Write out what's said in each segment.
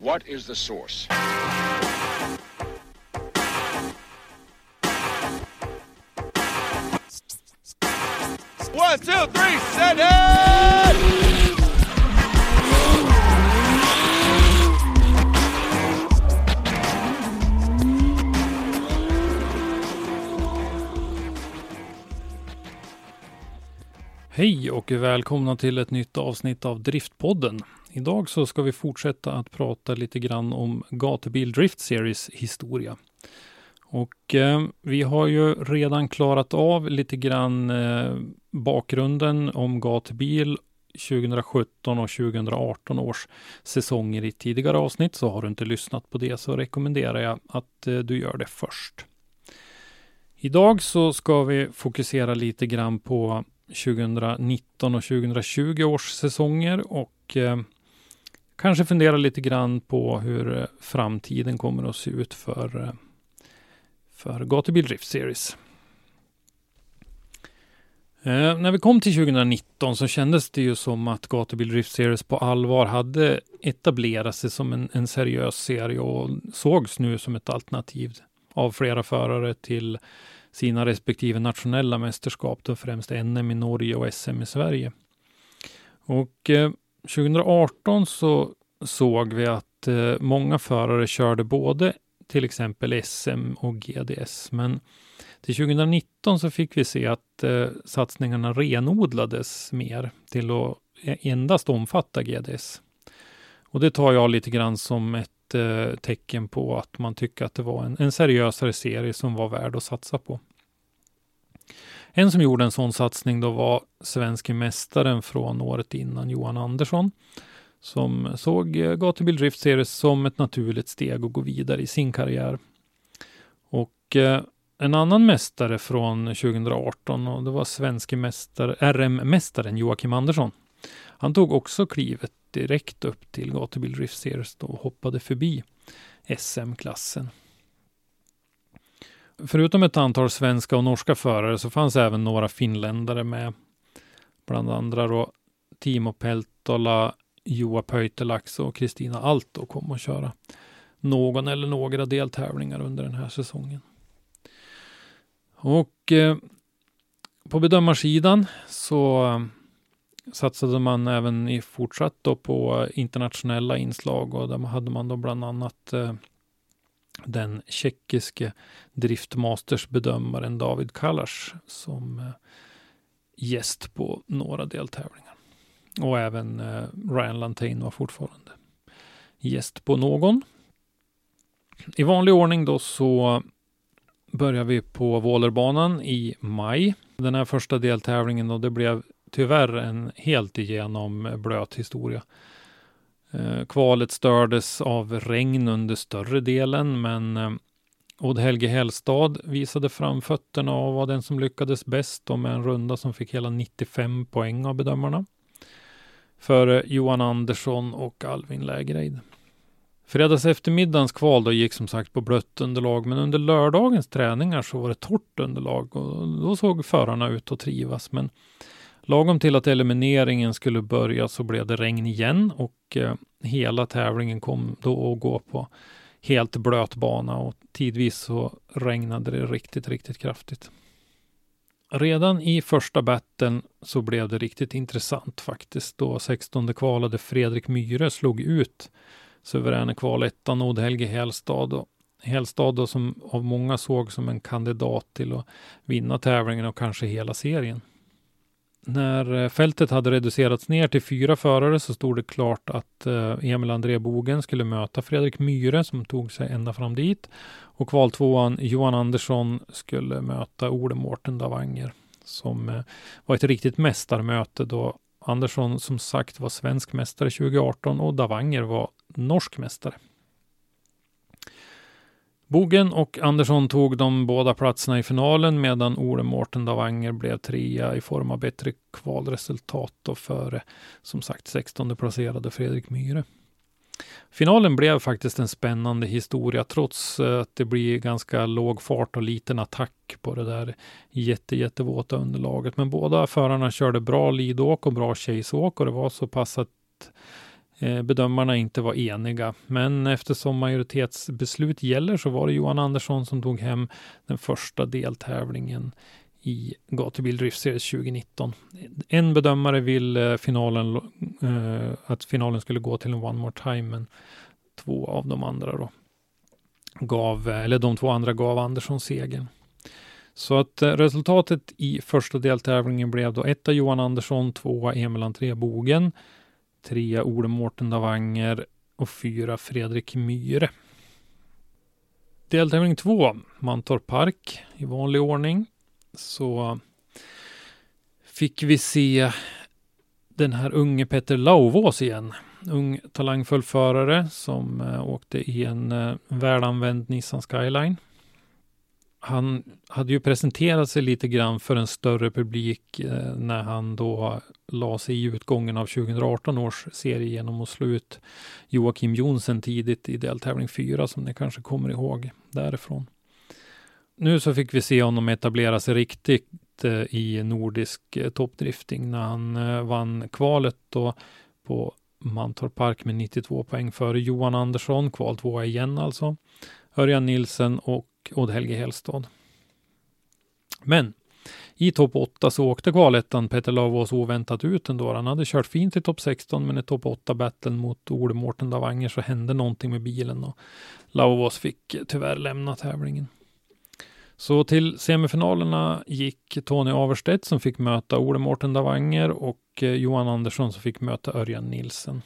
What is the source? One, two, three, set it! Hej och välkomna till ett nytt avsnitt av Driftpodden. Idag så ska vi fortsätta att prata lite grann om Gatubil Drift Series historia. Och eh, vi har ju redan klarat av lite grann eh, bakgrunden om Gatubil 2017 och 2018 års säsonger i tidigare avsnitt. Så har du inte lyssnat på det så rekommenderar jag att eh, du gör det först. Idag så ska vi fokusera lite grann på 2019 och 2020 års säsonger och eh, kanske fundera lite grann på hur eh, framtiden kommer att se ut för, eh, för Gatubil Drift Series. Eh, när vi kom till 2019 så kändes det ju som att Gatubil Drift Series på allvar hade etablerat sig som en, en seriös serie och sågs nu som ett alternativ av flera förare till sina respektive nationella mästerskap, då främst NM i Norge och SM i Sverige. Och eh, 2018 så såg vi att eh, många förare körde både till exempel SM och GDS, men till 2019 så fick vi se att eh, satsningarna renodlades mer till att eh, endast omfatta GDS. Och det tar jag lite grann som ett eh, tecken på att man tycker att det var en, en seriösare serie som var värd att satsa på. En som gjorde en sån satsning då var svenske mästaren från året innan, Johan Andersson, som såg eh, Gatubil Drift Series som ett naturligt steg att gå vidare i sin karriär. Och eh, en annan mästare från 2018 och det var svenske mästare, RM-mästaren Joakim Andersson. Han tog också klivet direkt upp till Gatubil Drift Series och hoppade förbi SM-klassen. Förutom ett antal svenska och norska förare så fanns även några finländare med. Bland andra då Timo Peltola, Joa Pöytelax och Kristina Alto kom att köra någon eller några deltävlingar under den här säsongen. Och eh, på bedömarsidan så eh, satsade man även i fortsatt då på internationella inslag och där hade man då bland annat eh, den tjeckiske driftmastersbedömaren David Kalas som eh, gäst på några deltävlingar. Och även eh, Ryan Lantain var fortfarande gäst på någon. I vanlig ordning då så börjar vi på Vålerbanan i maj. Den här första deltävlingen då, det blev tyvärr en helt igenom eh, blöt historia. Eh, kvalet stördes av regn under större delen, men eh, Odd Helge Hellstad visade framfötterna och var den som lyckades bäst och med en runda som fick hela 95 poäng av bedömarna. Före Johan Andersson och Alvin Lägreid. Fredags eftermiddagens kval då gick som sagt på blött underlag, men under lördagens träningar så var det torrt underlag och då såg förarna ut att trivas. Men Lagom till att elimineringen skulle börja så blev det regn igen och och eh, hela tävlingen kom då att gå på helt blöt bana och tidvis så regnade det riktigt, riktigt kraftigt. Redan i första batten så blev det riktigt intressant faktiskt då 16 kvalade Fredrik Myhre slog ut suveräna kvalettan Odd Helge Hellstad och Hellstad då som av många såg som en kandidat till att vinna tävlingen och kanske hela serien när eh, fältet hade reducerats ner till fyra förare så stod det klart att eh, Emil André Bogen skulle möta Fredrik Myhre som tog sig ända fram dit. Och kvaltvåan Johan Andersson skulle möta Ole Mårten Davanger som eh, var ett riktigt mästarmöte då Andersson som sagt var svensk mästare 2018 och Davanger var norsk mästare. Bogen och Andersson tog de båda platserna i finalen medan Ole Mårten Davanger blev trea i form av bättre kvalresultat och före som sagt 16 placerade Fredrik Myhre. Finalen blev faktiskt en spännande historia trots eh, att det blir ganska låg fart och liten attack på det där jätte, jättevåta underlaget. Men båda förarna körde bra lidåk och bra chaseåk och det var så pass att Eh, bedömarna inte var eniga. Men eftersom majoritetsbeslut gäller så var det Johan Andersson som tog hem den första deltävlingen i Gatubil Drift Series 2019. En bedömare vill eh, finalen, eh, att finalen skulle gå till en One More Time, men två av de andra då gav, eller de två andra gav Andersson segern. Så att eh, resultatet i första deltävlingen blev då etta Johan Andersson, tvåa Emil André Bogen, trea Ole Mårten Davanger och fyra Fredrik Myhre. Deltävling två, Mantorp Park i vanlig ordning. Så fick vi se den här unge Petter Lauvås igen. Ung talangfull förare som eh, åkte i en eh, välanvänd Nissan Skyline han hade ju presenterat sig lite grann för en större publik eh, när han då la sig i utgången av 2018 års serie genom att slå ut Joakim Jonsen tidigt i deltävling 4 som ni kanske kommer ihåg därifrån. Nu så fick vi se honom etablera sig riktigt eh, i nordisk eh, toppdrifting när han eh, vann kvalet då på Mantorp Park med 92 poäng före Johan Andersson, kval tvåa igen alltså. Örjan Nilsen och Odd Helge Hellstad. Men i topp 8 så åkte kvalettan Peter Lavås oväntat ut ändå. Han hade kört fint i topp 16 men i topp 8 battlen mot Ole Mårten Davanger så hände någonting med bilen och Lavås fick tyvärr lämna tävlingen. Så till semifinalerna gick Tony Averstedt som fick möta Ole Mårten Davanger och eh, Johan Andersson som fick möta Örjan Nilsen.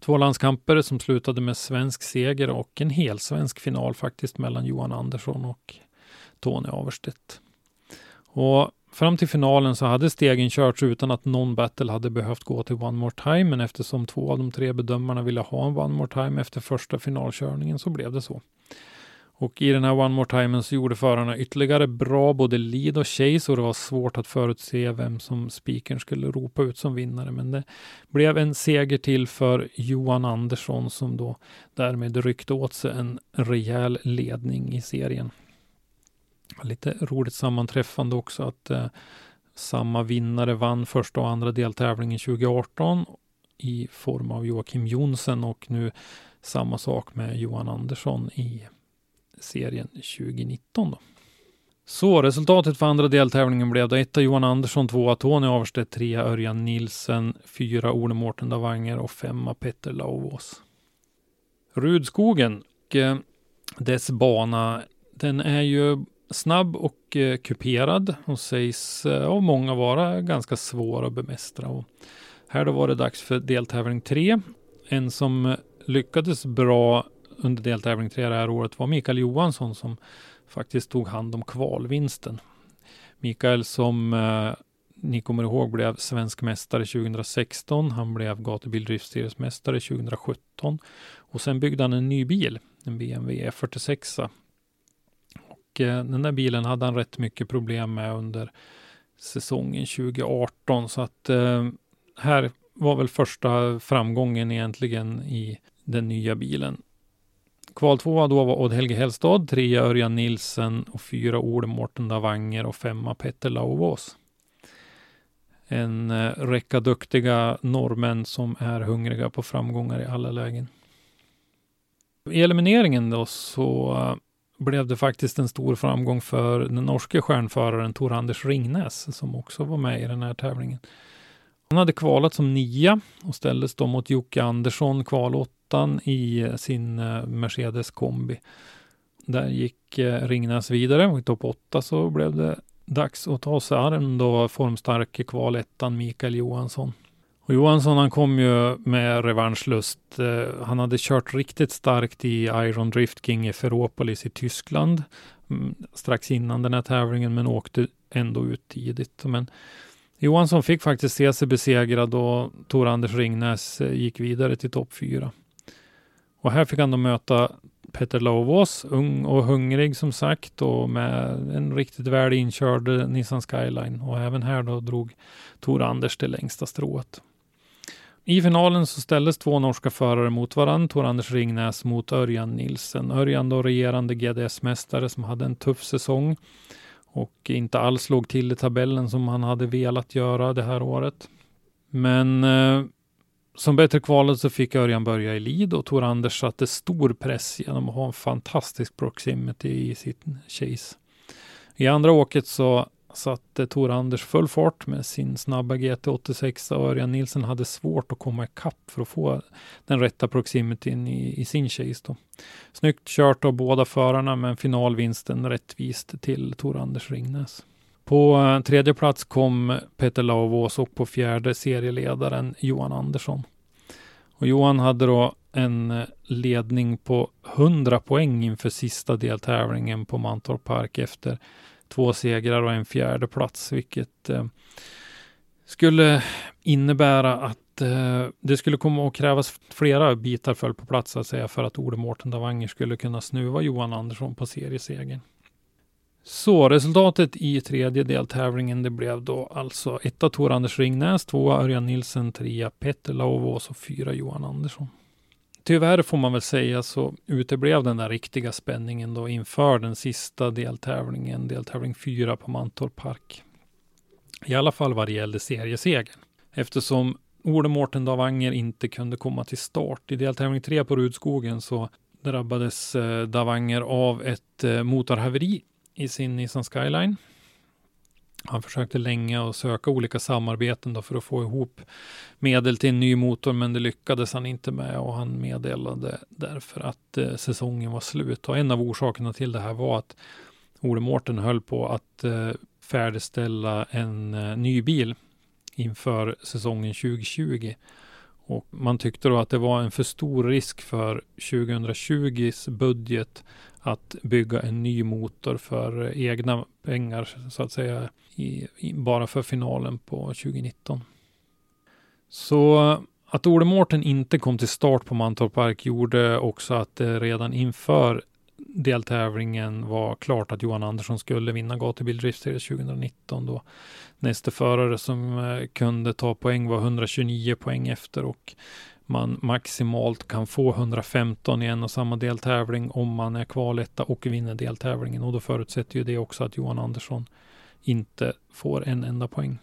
Två landskamper som slutade med svensk seger och en helsvensk final faktiskt mellan Johan Andersson och Tony Averstedt. Och fram till finalen så hade stegen körts utan att någon battle hade behövt gå till One More Time, men eftersom två av de tre bedömarna ville ha en One More Time efter första finalkörningen så blev det så. Och i den här One More Time så gjorde förarna ytterligare bra både lead och chase och det var svårt att förutse vem som spikern skulle ropa ut som vinnare. Men det blev en seger till för Johan Andersson som då därmed ryckte åt sig en rejäl ledning i serien. Lite roligt sammanträffande också att eh, samma vinnare vann första och andra deltävlingen 2018 i form av Joakim Jonsen och nu samma sak med Johan Andersson i serien 2019. Då. Så resultatet för andra deltävlingen blev då etta Johan Andersson, tvåa Tony Averstedt, trea Örjan Nilsen, fyra Ole Mårten Davanger och femma Petter Lauvås. Rudskogen och eh, dess bana, den är ju snabb och eh, kuperad och sägs eh, av många vara ganska svår att bemästra. Och här då var det dags för deltävling tre. En som lyckades bra under deltävling tre det här året var Mikael Johansson som faktiskt tog hand om kvalvinsten. Mikael som eh, ni kommer ihåg blev svensk mästare 2016. Han blev gatubil 2017 och sen byggde han en ny bil, en BMW E46. Och eh, den där bilen hade han rätt mycket problem med under säsongen 2018 så att eh, här var väl första framgången egentligen i den nya bilen. Kvaltvåa då var Odd Helge Hellstad, trea Örjan Nilsen och fyra Ole Mårten Davanger och femma Petter Lauvås. En eh, räcka duktiga norrmän som är hungriga på framgångar i alla lägen. I elimineringen då så eh, blev det faktiskt en stor framgång för den norske stjärnföraren Tor Anders Ringnes som också var med i den här tävlingen. Han hade kvalat som nia och ställdes då mot Jocke Andersson, kvalåttan, i eh, sin eh, Mercedes kombi. Där gick eh, Ringnäs vidare och i topp åtta så blev det dags att ta sig an då formstarke kvalettan Mikael Johansson. Och Johansson han kom ju med revanschlust. Han hade kört riktigt starkt i Iron Drift King i Ferropolis i Tyskland mm, strax innan den här tävlingen men åkte ändå ut tidigt. Men Johansson fick faktiskt se sig besegrad och Tor Anders Ringnäs eh, gick vidare till topp fyra. Och här fick han då möta Peter Lovås, ung och hungrig som sagt och med en riktigt väl inkörd eh, Nissan Skyline. Och även här då drog Tor Anders det längsta strået. I finalen så ställdes två norska förare mot varandra. Tor Anders Ringnäs mot Örjan Nilsen. Örjan då regerande GDS-mästare som hade en tuff säsong och inte alls låg till i tabellen som han hade velat göra det här året. Men eh, som bättre kvalet så fick Örjan börja i lead och Tor Anders satte stor press genom att ha en fantastisk proximity i sitt chase. I andra åket så satte eh, Tor Anders full fart med sin snabba GT86 och Örjan Nilsen hade svårt att komma ikapp för att få den rätta proximityn i, i sin chase. Då. Snyggt kört av båda förarna men finalvinsten rättvist till Tor Anders Ringnäs. På eh, tredje plats kom Peter Lauvås och på fjärde serieledaren Johan Andersson. Och Johan hade då en eh, ledning på 100 poäng inför sista deltävlingen på Mantorp Park efter två segrar och en fjärde plats, vilket eh, skulle innebära att eh, det skulle komma att krävas flera bitar föll på plats så att säga för att Ole Mårten Davanger skulle kunna snuva Johan Andersson på seriesegern. Så resultatet i tredje deltävlingen det blev då alltså etta Tor Anders Ringnäs, tvåa Örjan Nilsen, trea Petter Lauvås och fyra Johan Andersson. Tyvärr får man väl säga så uteblev den där riktiga spänningen då inför den sista deltävlingen, deltävling 4 på Mantorp Park. I alla fall vad det gällde seriesegern. Eftersom Ole Mårten Davanger inte kunde komma till start. I deltävling 3 på Rudskogen så drabbades eh, Davanger av ett eh, motorhaveri i sin Nissan Skyline. Han försökte länge och söka olika samarbeten då för att få ihop medel till en ny motor, men det lyckades han inte med och han meddelade därför att eh, säsongen var slut. Och en av orsakerna till det här var att Ole Mårten höll på att eh, färdigställa en eh, ny bil inför säsongen 2020. Och man tyckte då att det var en för stor risk för 2020s budget att bygga en ny motor för egna pengar så att säga i, i, bara för finalen på 2019. Så att Ole Mårten inte kom till start på Mantorp Park gjorde också att det redan inför deltävlingen var klart att Johan Andersson skulle vinna Gatubil Driftseries 2019 då nästa förare som eh, kunde ta poäng var 129 poäng efter och man maximalt kan få 115 i en och samma deltävling om man är kvaletta och vinner deltävlingen och då förutsätter ju det också att Johan Andersson inte får en enda poäng.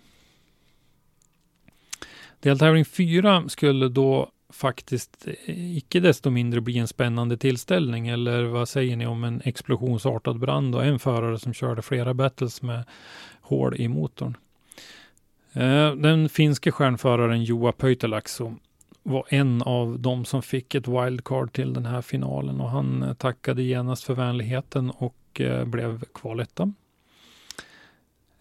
Deltävling 4 skulle då faktiskt eh, icke desto mindre bli en spännande tillställning. Eller vad säger ni om en explosionsartad brand och en förare som körde flera battles med hål i motorn? Eh, den finske stjärnföraren Joa Pöytälakso var en av de som fick ett wildcard till den här finalen och han eh, tackade genast för vänligheten och eh, blev kvaletta.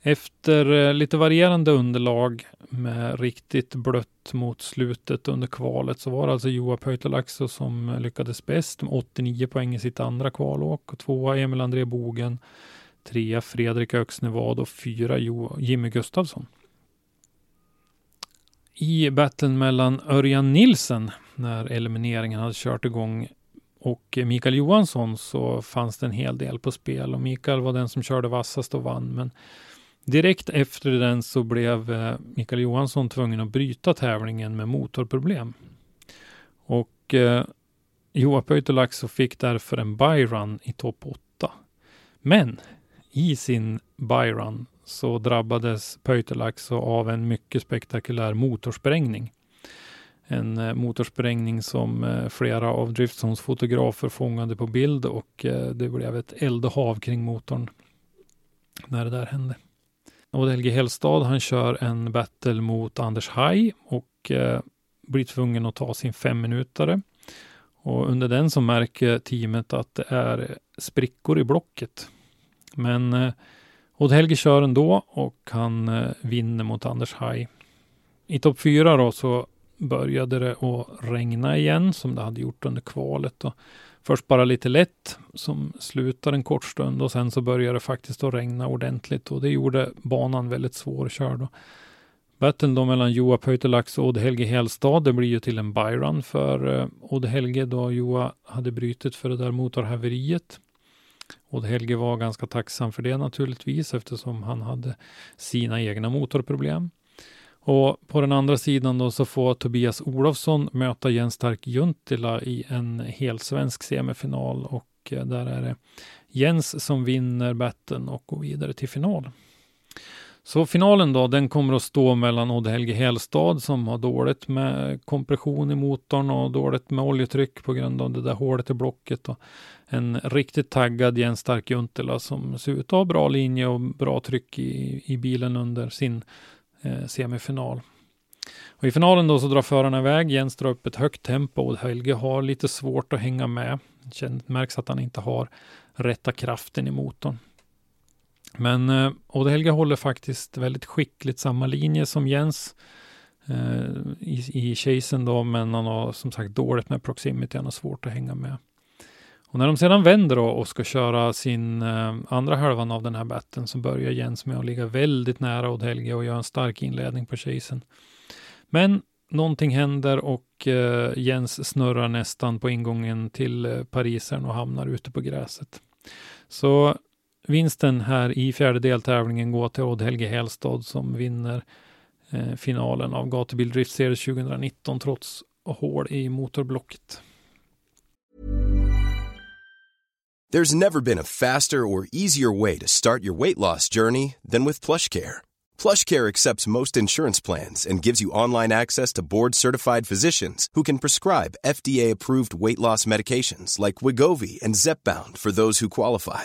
Efter eh, lite varierande underlag med riktigt blött mot slutet under kvalet så var det alltså Joa Pöytalaxo som lyckades bäst med 89 poäng i sitt andra kvalåk och tvåa Emil André Bogen, trea Fredrik Öxnevad och fyra Jimmy Gustafsson. I battlen mellan Örjan Nilsen när elimineringen hade kört igång och Mikael Johansson så fanns det en hel del på spel och Mikael var den som körde vassast och vann men Direkt efter den så blev eh, Mikael Johansson tvungen att bryta tävlingen med motorproblem. Och eh, Joa Pöytolaxo fick därför en byrun i topp 8. Men i sin byrun så drabbades Pöytolaxo av en mycket spektakulär motorsprängning. En eh, motorsprängning som eh, flera av Driftzons fotografer fångade på bild och eh, det blev ett eldhav kring motorn när det där hände. Och Helge Hellstad, han kör en battle mot Anders Haj och blir tvungen att ta sin femminutare. Och under den så märker teamet att det är sprickor i blocket. Men eh, Odd Helge kör ändå och han eh, vinner mot Anders Haj. I topp fyra då så började det att regna igen som det hade gjort under kvalet. Och först bara lite lätt som slutar en kort stund och sen så började det faktiskt att regna ordentligt och det gjorde banan väldigt svårkörd. Battlen då mellan Joa Pöytelax och Odd Helge Helstad, det blir ju till en byrun för eh, Odd Helge då Joa hade brutit för det där motorhaveriet. Odd Helge var ganska tacksam för det naturligtvis eftersom han hade sina egna motorproblem. Och på den andra sidan då så får Tobias Olofsson möta Jens Stark Juntila i en helsvensk semifinal och eh, där är det Jens som vinner batten och går vidare till final. Så finalen då, den kommer att stå mellan Odd Helge Helstad som har dåligt med kompression i motorn och dåligt med oljetryck på grund av det där hålet i blocket. Och en riktigt taggad Jens Stark Juntela som ser ut att ha bra linje och bra tryck i, i bilen under sin eh, semifinal. Och I finalen då så drar förarna iväg. Jens drar upp ett högt tempo och Helge har lite svårt att hänga med. Det märks att han inte har rätta kraften i motorn. Men eh, Odd håller faktiskt väldigt skickligt samma linje som Jens eh, i, i chasen då, men han har som sagt dåligt med proximity, han har svårt att hänga med. Och när de sedan vänder då och ska köra sin eh, andra halvan av den här batten så börjar Jens med att ligga väldigt nära Odd Helge och göra en stark inledning på chasen. Men någonting händer och eh, Jens snurrar nästan på ingången till eh, Parisern och hamnar ute på gräset. Så vinsten här i fjärde deltävlingen går till Odd Helge Helstad som vinner eh, finalen av Gatubil Drift Series 2019 trots hål i motorblocket. There's never been a faster or easier way to start your weight loss journey than with PlushCare. PlushCare accepts most insurance plans and gives you online access to board-certified physicians who can prescribe FDA-approved weight loss medications like Wigovi and Zepbound for those who qualify.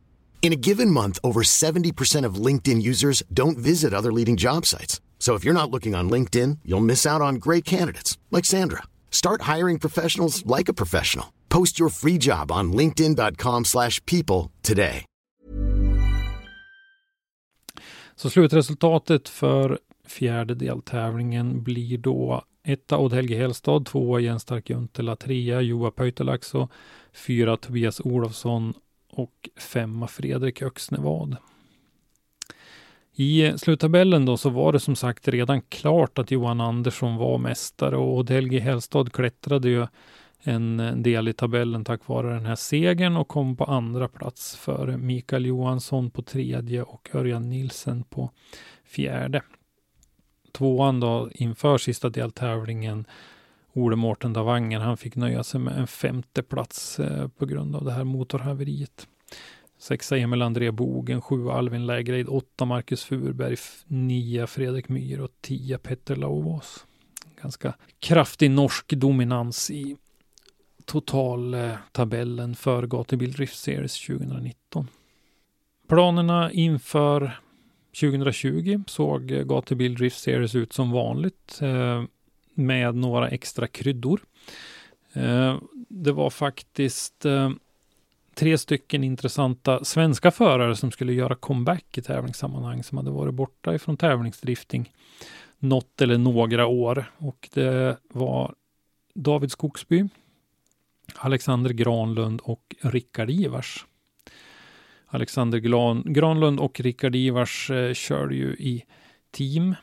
In a given month, over 70% of LinkedIn users don't visit other leading job sites. So if you're not looking on LinkedIn, you'll miss out on great candidates like Sandra. Start hiring professionals like a professional. Post your free job on linkedin.com/people today. Så slutresultatet för fjärde deltävlingen blir då etta Odd Helge Helstad, tvåa Jens Stark Juntela, trea Joa Pöytelaxo, fyra Tobias Olofsson och femma Fredrik Öxnevad. I sluttabellen då så var det som sagt redan klart att Johan Andersson var mästare och Helge Hellstad klättrade ju en del i tabellen tack vare den här segern och kom på andra plats för Mikael Johansson på tredje och Örjan Nilsen på fjärde. Tvåan då inför sista deltävlingen Ole Mårten Davanger, han fick nöja sig med en femte plats eh, på grund av det här motorhaveriet. Sexa Emil André Bogen, sju Alvin Lägreid, åtta Marcus Furberg, nio Fredrik Myhr och tio Petter Lauvås. Ganska kraftig norsk dominans i totaltabellen eh, för Gatubil Drift Series 2019. Planerna inför 2020 såg eh, Gatubil Drift Series ut som vanligt. Med några extra kryddor. Eh, det var faktiskt eh, tre stycken intressanta svenska förare som skulle göra comeback i tävlingssammanhang som hade varit borta ifrån tävlingsdrifting något eller några år. Och det var David Skogsby, Alexander Granlund och Rickard Ivars. Alexander Granlund och Rickard Ivars eh, körde ju i team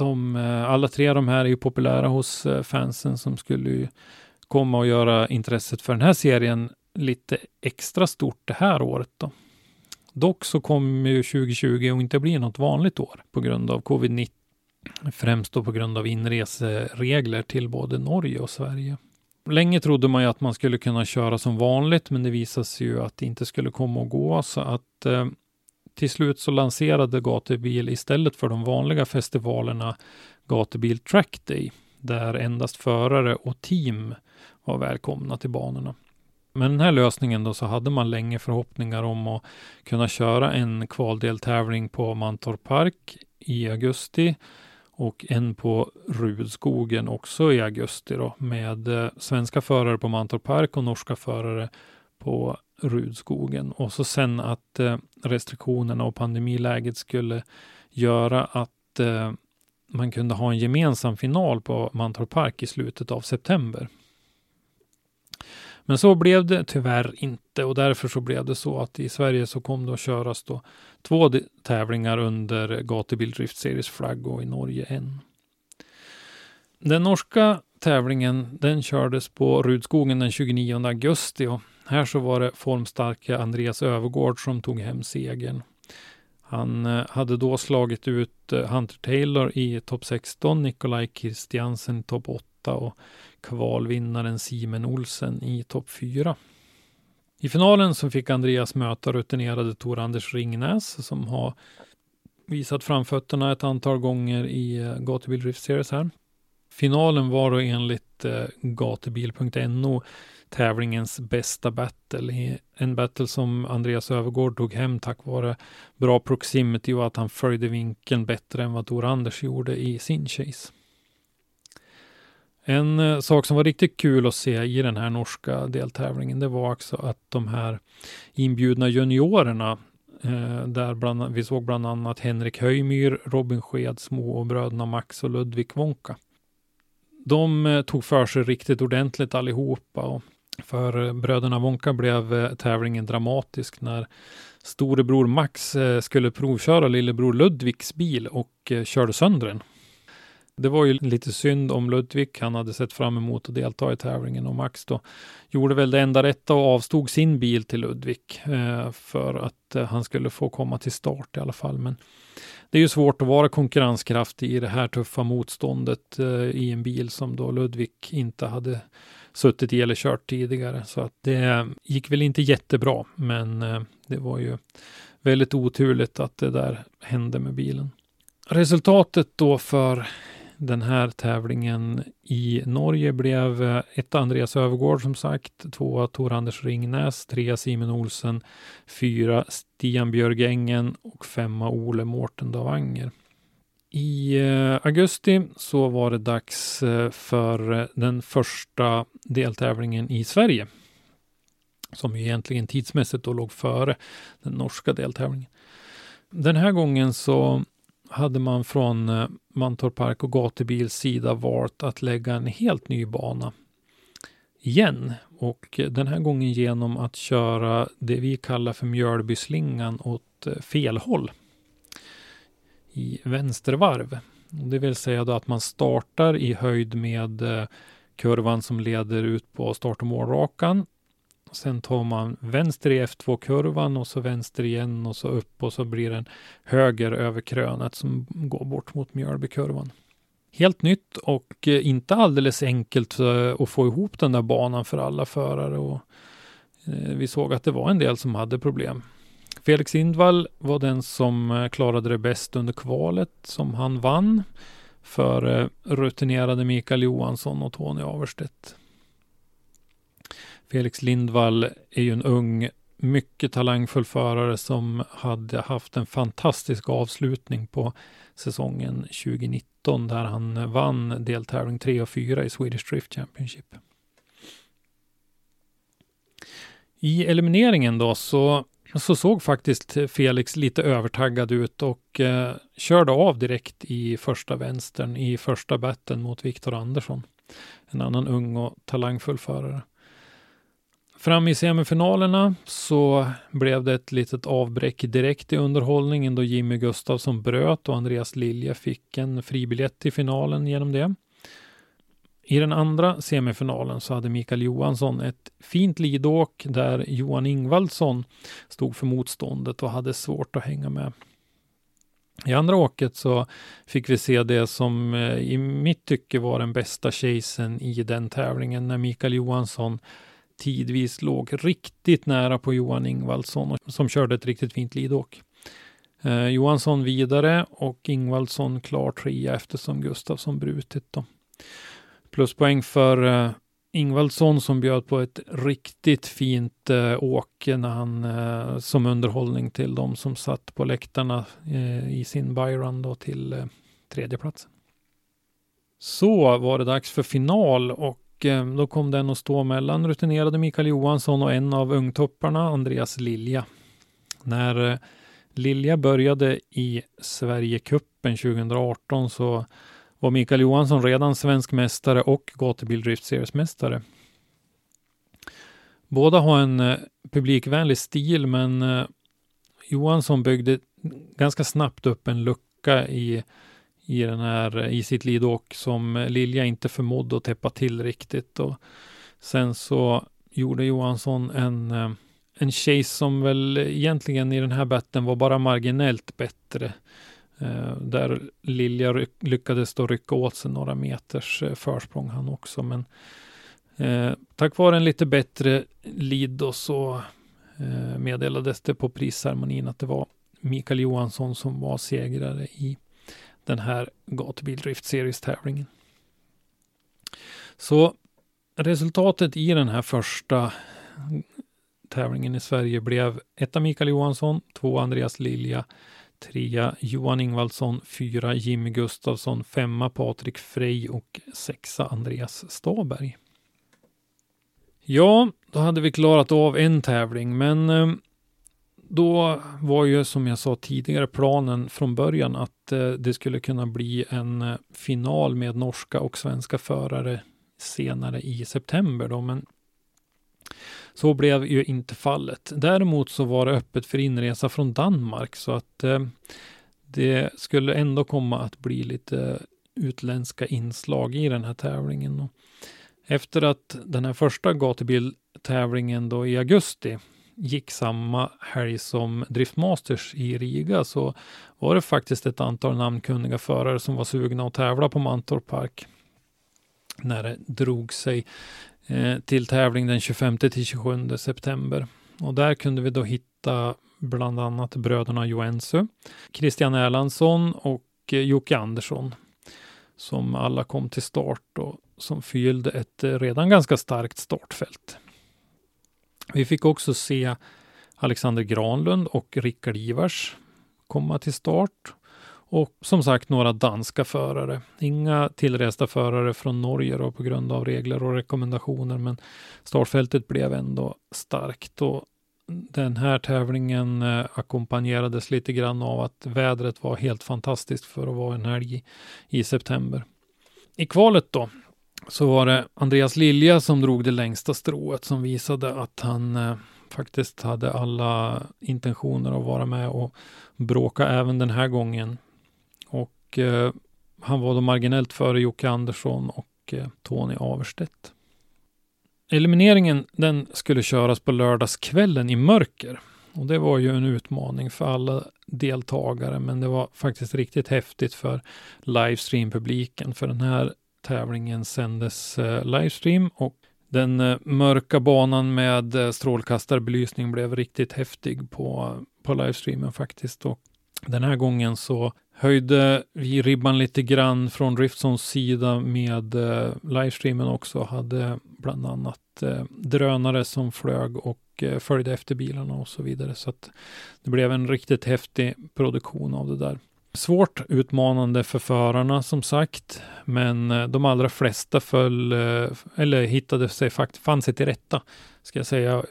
de, eh, alla tre de här är ju populära hos eh, fansen som skulle komma och göra intresset för den här serien lite extra stort det här året. Då. Dock så kommer ju 2020 att inte bli något vanligt år på grund av covid-19. Främst då på grund av inreseregler till både Norge och Sverige. Länge trodde man ju att man skulle kunna köra som vanligt, men det visade sig ju att det inte skulle komma att gå, så att eh, till slut så lanserade Gatubil istället för de vanliga festivalerna Gatubil Track Day, där endast förare och team var välkomna till banorna. Med den här lösningen då så hade man länge förhoppningar om att kunna köra en kvaldeltävling på Mantorp Park i augusti och en på Rudskogen också i augusti då med eh, svenska förare på Mantorp Park och norska förare på Rudskogen och så sen att eh, restriktionerna och pandemiläget skulle göra att eh, man kunde ha en gemensam final på Mantorp Park i slutet av september. Men så blev det tyvärr inte och därför så blev det så att i Sverige så kom det att köras då två tävlingar under gatubildriftseries Series flagg och i Norge en. Den norska tävlingen den kördes på Rudskogen den 29 augusti och här så var det formstarka Andreas Övergård som tog hem segern. Han eh, hade då slagit ut eh, Hunter Taylor i topp 16, Nikolaj Kristiansen i topp 8 och kvalvinnaren Simen Olsen i topp 4. I finalen så fick Andreas möta rutinerade Tor Anders Ringnäs som har visat framfötterna ett antal gånger i eh, Gatubil Drift Series här. Finalen var då enligt gatubil.no tävlingens bästa battle. En battle som Andreas Övergård tog hem tack vare bra proximity och att han följde vinkeln bättre än vad Tor Anders gjorde i sin chase. En eh, sak som var riktigt kul att se i den här norska deltävlingen, det var också att de här inbjudna juniorerna, eh, där bland, vi såg bland annat Henrik Höjmyr, Robin Skedsmo och bröderna Max och Ludvig Wonka. De eh, tog för sig riktigt ordentligt allihopa och för eh, bröderna Wonka blev eh, tävlingen dramatisk när storebror Max eh, skulle provköra lillebror Ludvigs bil och körde sönder den. Det var ju lite synd om Ludvig. Han hade sett fram emot att delta i tävlingen och Max då gjorde väl det enda rätta och avstod sin bil till Ludvig för att han skulle få komma till start i alla fall. Men det är ju svårt att vara konkurrenskraftig i det här tuffa motståndet i en bil som då Ludvig inte hade suttit i eller kört tidigare. Så att det gick väl inte jättebra, men eh, det var ju väldigt oturligt att det där hände med bilen. Resultatet då för den här tävlingen i Norge blev eh, ett Andreas Övergård som sagt, tvåa Tor Anders Ringnäs, trea Simon Olsen, fyra Stian Björgängen och femma Ole Mårten Davanger. I eh, augusti så var det dags eh, för eh, den första deltävlingen i Sverige. Som ju egentligen tidsmässigt då låg före den norska deltävlingen. Den här gången så hade man från Mantorp Park och Gatubils sida valt att lägga en helt ny bana igen. Och den här gången genom att köra det vi kallar för Mjölbyslingan åt fel håll i vänstervarv. Det vill säga då att man startar i höjd med eh, kurvan som leder ut på start och målrakan. Sen tar man vänster i F2-kurvan och så vänster igen och så upp och så blir det en höger över krönet som går bort mot Mjölbykurvan. Helt nytt och eh, inte alldeles enkelt eh, att få ihop den där banan för alla förare. Och vi såg att det var en del som hade problem. Felix Indvall var den som eh, klarade det bäst under kvalet som han vann för eh, rutinerade Mikael Johansson och Tony Averstedt. Felix Lindvall är ju en ung, mycket talangfull förare som hade haft en fantastisk avslutning på säsongen 2019 där han vann deltävling 3 och 4 i Swedish Drift Championship. I elimineringen då så så såg faktiskt Felix lite övertaggad ut och eh, körde av direkt i första vänstern i första batten mot Viktor Andersson. En annan ung och talangfull förare. Fram i semifinalerna så blev det ett litet avbräck direkt i underhållningen då Jimmy Gustafsson bröt och Andreas Lilja fick en fribiljett till finalen genom det. I den andra semifinalen så hade Mikael Johansson ett fint lidåk där Johan Ingvaldsson stod för motståndet och hade svårt att hänga med. I andra åket så fick vi se det som eh, i mitt tycke var den bästa chasen i den tävlingen när Mikael Johansson tidvis låg riktigt nära på Johan Ingvaldsson som körde ett riktigt fint lidåk. Eh, Johansson vidare och Ingvaldsson klar trea eftersom Gustafsson brutit då. Pluspoäng för eh, Ingvaldsson som bjöd på ett riktigt fint eh, åke när han eh, som underhållning till de som satt på läktarna eh, i sin byrun då till eh, tredjeplatsen. Så var det dags för final och eh, då kom den att stå mellan rutinerade Mikael Johansson och en av ungtopparna, Andreas Lilja. När eh, Lilja började i Sverigecupen 2018 så var Mikael Johansson redan svensk mästare och gatubil Series-mästare. Båda har en eh, publikvänlig stil, men eh, Johansson byggde ganska snabbt upp en lucka i, i, den här, eh, i sitt lidåk som Lilja inte förmådde att täppa till riktigt. Och sen så gjorde Johansson en, en chase som väl egentligen i den här batten var bara marginellt bättre. Eh, där Lilja lyckades då rycka åt sig några meters eh, försprång han också. Men eh, tack vare en lite bättre lead då så eh, meddelades det på prisceremonin att det var Mikael Johansson som var segrare i den här gatubil Series-tävlingen. Så resultatet i den här första tävlingen i Sverige blev etta Mikael Johansson, två Andreas Lilja, trea Johan Ingvaldsson, fyra Jimmy Gustafsson, femma Patrik Frey och sexa Andreas Staberg. Ja, då hade vi klarat av en tävling, men eh, då var ju som jag sa tidigare planen från början att eh, det skulle kunna bli en eh, final med norska och svenska förare senare i september då, men så blev ju inte fallet. Däremot så var det öppet för inresa från Danmark så att eh, det skulle ändå komma att bli lite utländska inslag i den här tävlingen. Och efter att den här första gatubiltävlingen då i augusti gick samma helg som Driftmasters i Riga så var det faktiskt ett antal namnkunniga förare som var sugna att tävla på Mantorp Park när det drog sig Eh, till tävling den 25 till 27 september. Och där kunde vi då hitta bland annat bröderna Joensuu, Christian Erlandsson och eh, Jocke Andersson som alla kom till start och som fyllde ett eh, redan ganska starkt startfält. Vi fick också se Alexander Granlund och Rickard Ivars komma till start och som sagt några danska förare. Inga tillresta förare från Norge då, på grund av regler och rekommendationer, men startfältet blev ändå starkt. Och den här tävlingen eh, ackompanjerades lite grann av att vädret var helt fantastiskt för att vara en helg i september. I kvalet då så var det Andreas Lilja som drog det längsta strået som visade att han eh, faktiskt hade alla intentioner att vara med och bråka även den här gången och eh, han var då marginellt före Jocke Andersson och eh, Tony Averstedt. Elimineringen den skulle köras på lördagskvällen i mörker. Och det var ju en utmaning för alla deltagare, men det var faktiskt riktigt häftigt för livestream-publiken. För den här tävlingen sändes eh, livestream och den eh, mörka banan med eh, strålkastarbelysning blev riktigt häftig på, på livestreamen faktiskt. Och den här gången så höjde vi ribban lite grann från Riftsons sida med eh, livestreamen också. Hade bland annat eh, drönare som flög och eh, följde efter bilarna och så vidare. Så att det blev en riktigt häftig produktion av det där. Svårt utmanande för förarna som sagt, men eh, de allra flesta föll, eh, eller hittade sig faktiskt, fann sig till rätta, ska jag säga,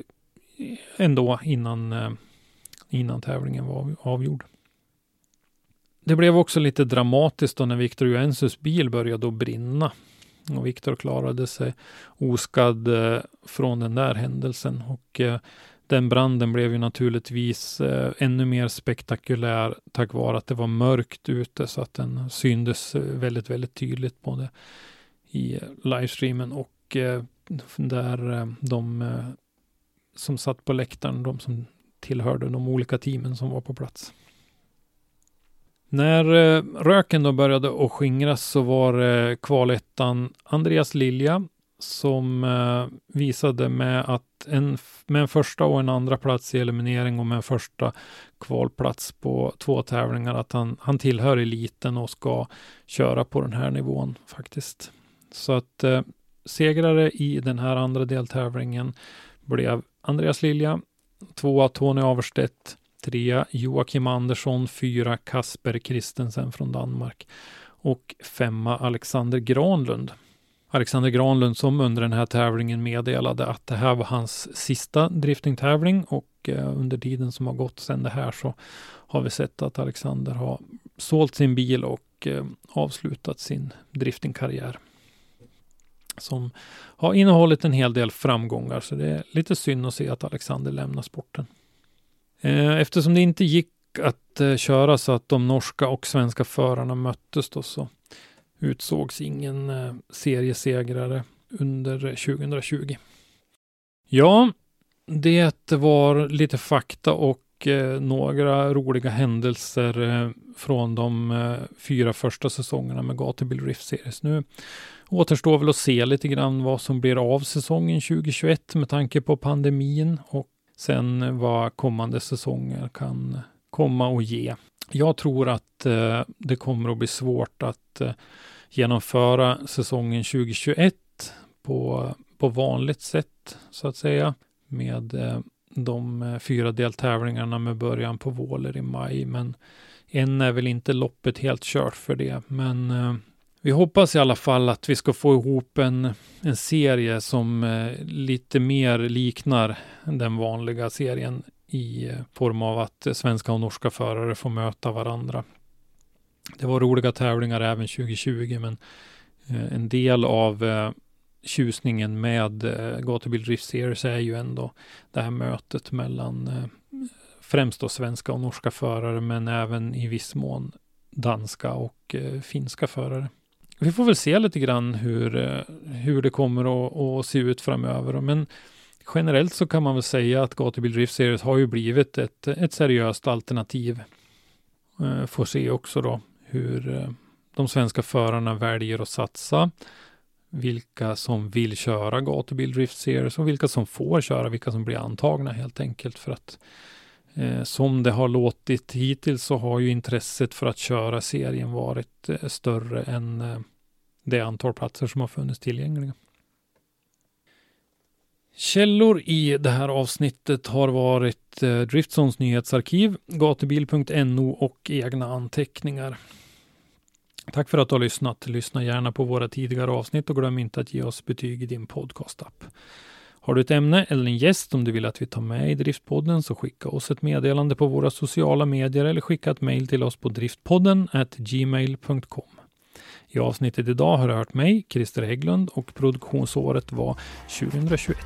ändå innan, eh, innan tävlingen var avgjord. Det blev också lite dramatiskt då när Victor Joensus bil började att brinna. Och Victor klarade sig oskadd eh, från den där händelsen. Och eh, den branden blev ju naturligtvis eh, ännu mer spektakulär tack vare att det var mörkt ute så att den syndes väldigt, väldigt tydligt både i livestreamen och där de som satt på läktaren, de som tillhörde de olika teamen som var på plats. När eh, röken då började att skingras så var kvalettan Andreas Lilja som eh, visade med att en, med en första och en andra plats i eliminering och med en första kvalplats på två tävlingar att han, han tillhör eliten och ska köra på den här nivån faktiskt. Så att eh, segrare i den här andra deltävlingen blev Andreas Lilja, tvåa Tony Averstedt, trea Joakim Andersson, fyra Kasper Kristensen från Danmark och femma Alexander Granlund. Alexander Granlund som under den här tävlingen meddelade att det här var hans sista driftingtävling och eh, under tiden som har gått sedan det här så har vi sett att Alexander har sålt sin bil och eh, avslutat sin driftingkarriär. Som har innehållit en hel del framgångar så det är lite synd att se att Alexander lämnar sporten. Eh, eftersom det inte gick att eh, köra så att de norska och svenska förarna möttes då så utsågs ingen eh, seriesegrare under 2020. Ja, det var lite fakta och några roliga händelser från de fyra första säsongerna med Gatubil Rift Series. Nu återstår väl att se lite grann vad som blir av säsongen 2021 med tanke på pandemin och sen vad kommande säsonger kan komma och ge. Jag tror att eh, det kommer att bli svårt att eh, genomföra säsongen 2021 på, på vanligt sätt så att säga med eh, de eh, fyra deltävlingarna med början på Våler i maj. Men än är väl inte loppet helt kört för det. Men eh, vi hoppas i alla fall att vi ska få ihop en, en serie som eh, lite mer liknar den vanliga serien i eh, form av att eh, svenska och norska förare får möta varandra. Det var roliga tävlingar även 2020, men eh, en del av eh, tjusningen med eh, Gatubil Drift Series är ju ändå det här mötet mellan främst då svenska och norska förare, men även i viss mån danska och finska förare. Vi får väl se lite grann hur, eh, hur det kommer att, att se ut framöver, men generellt så kan man väl säga att Gatubil Drift Series har ju blivit ett, ett seriöst alternativ. Eh, får se också då hur eh, de svenska förarna väljer att satsa. Vilka som vill köra Gatubil Drift Series och vilka som får köra, vilka som blir antagna helt enkelt för att Eh, som det har låtit hittills så har ju intresset för att köra serien varit eh, större än eh, det antal platser som har funnits tillgängliga. Källor i det här avsnittet har varit Driftsons nyhetsarkiv, gatubil.no och egna anteckningar. Tack för att du har lyssnat. Lyssna gärna på våra tidigare avsnitt och glöm inte att ge oss betyg i din podcastapp. Har du ett ämne eller en gäst som du vill att vi tar med i Driftpodden så skicka oss ett meddelande på våra sociala medier eller skicka ett mejl till oss på driftpodden gmail.com. I avsnittet idag har du hört mig, Christer Hägglund och produktionsåret var 2021.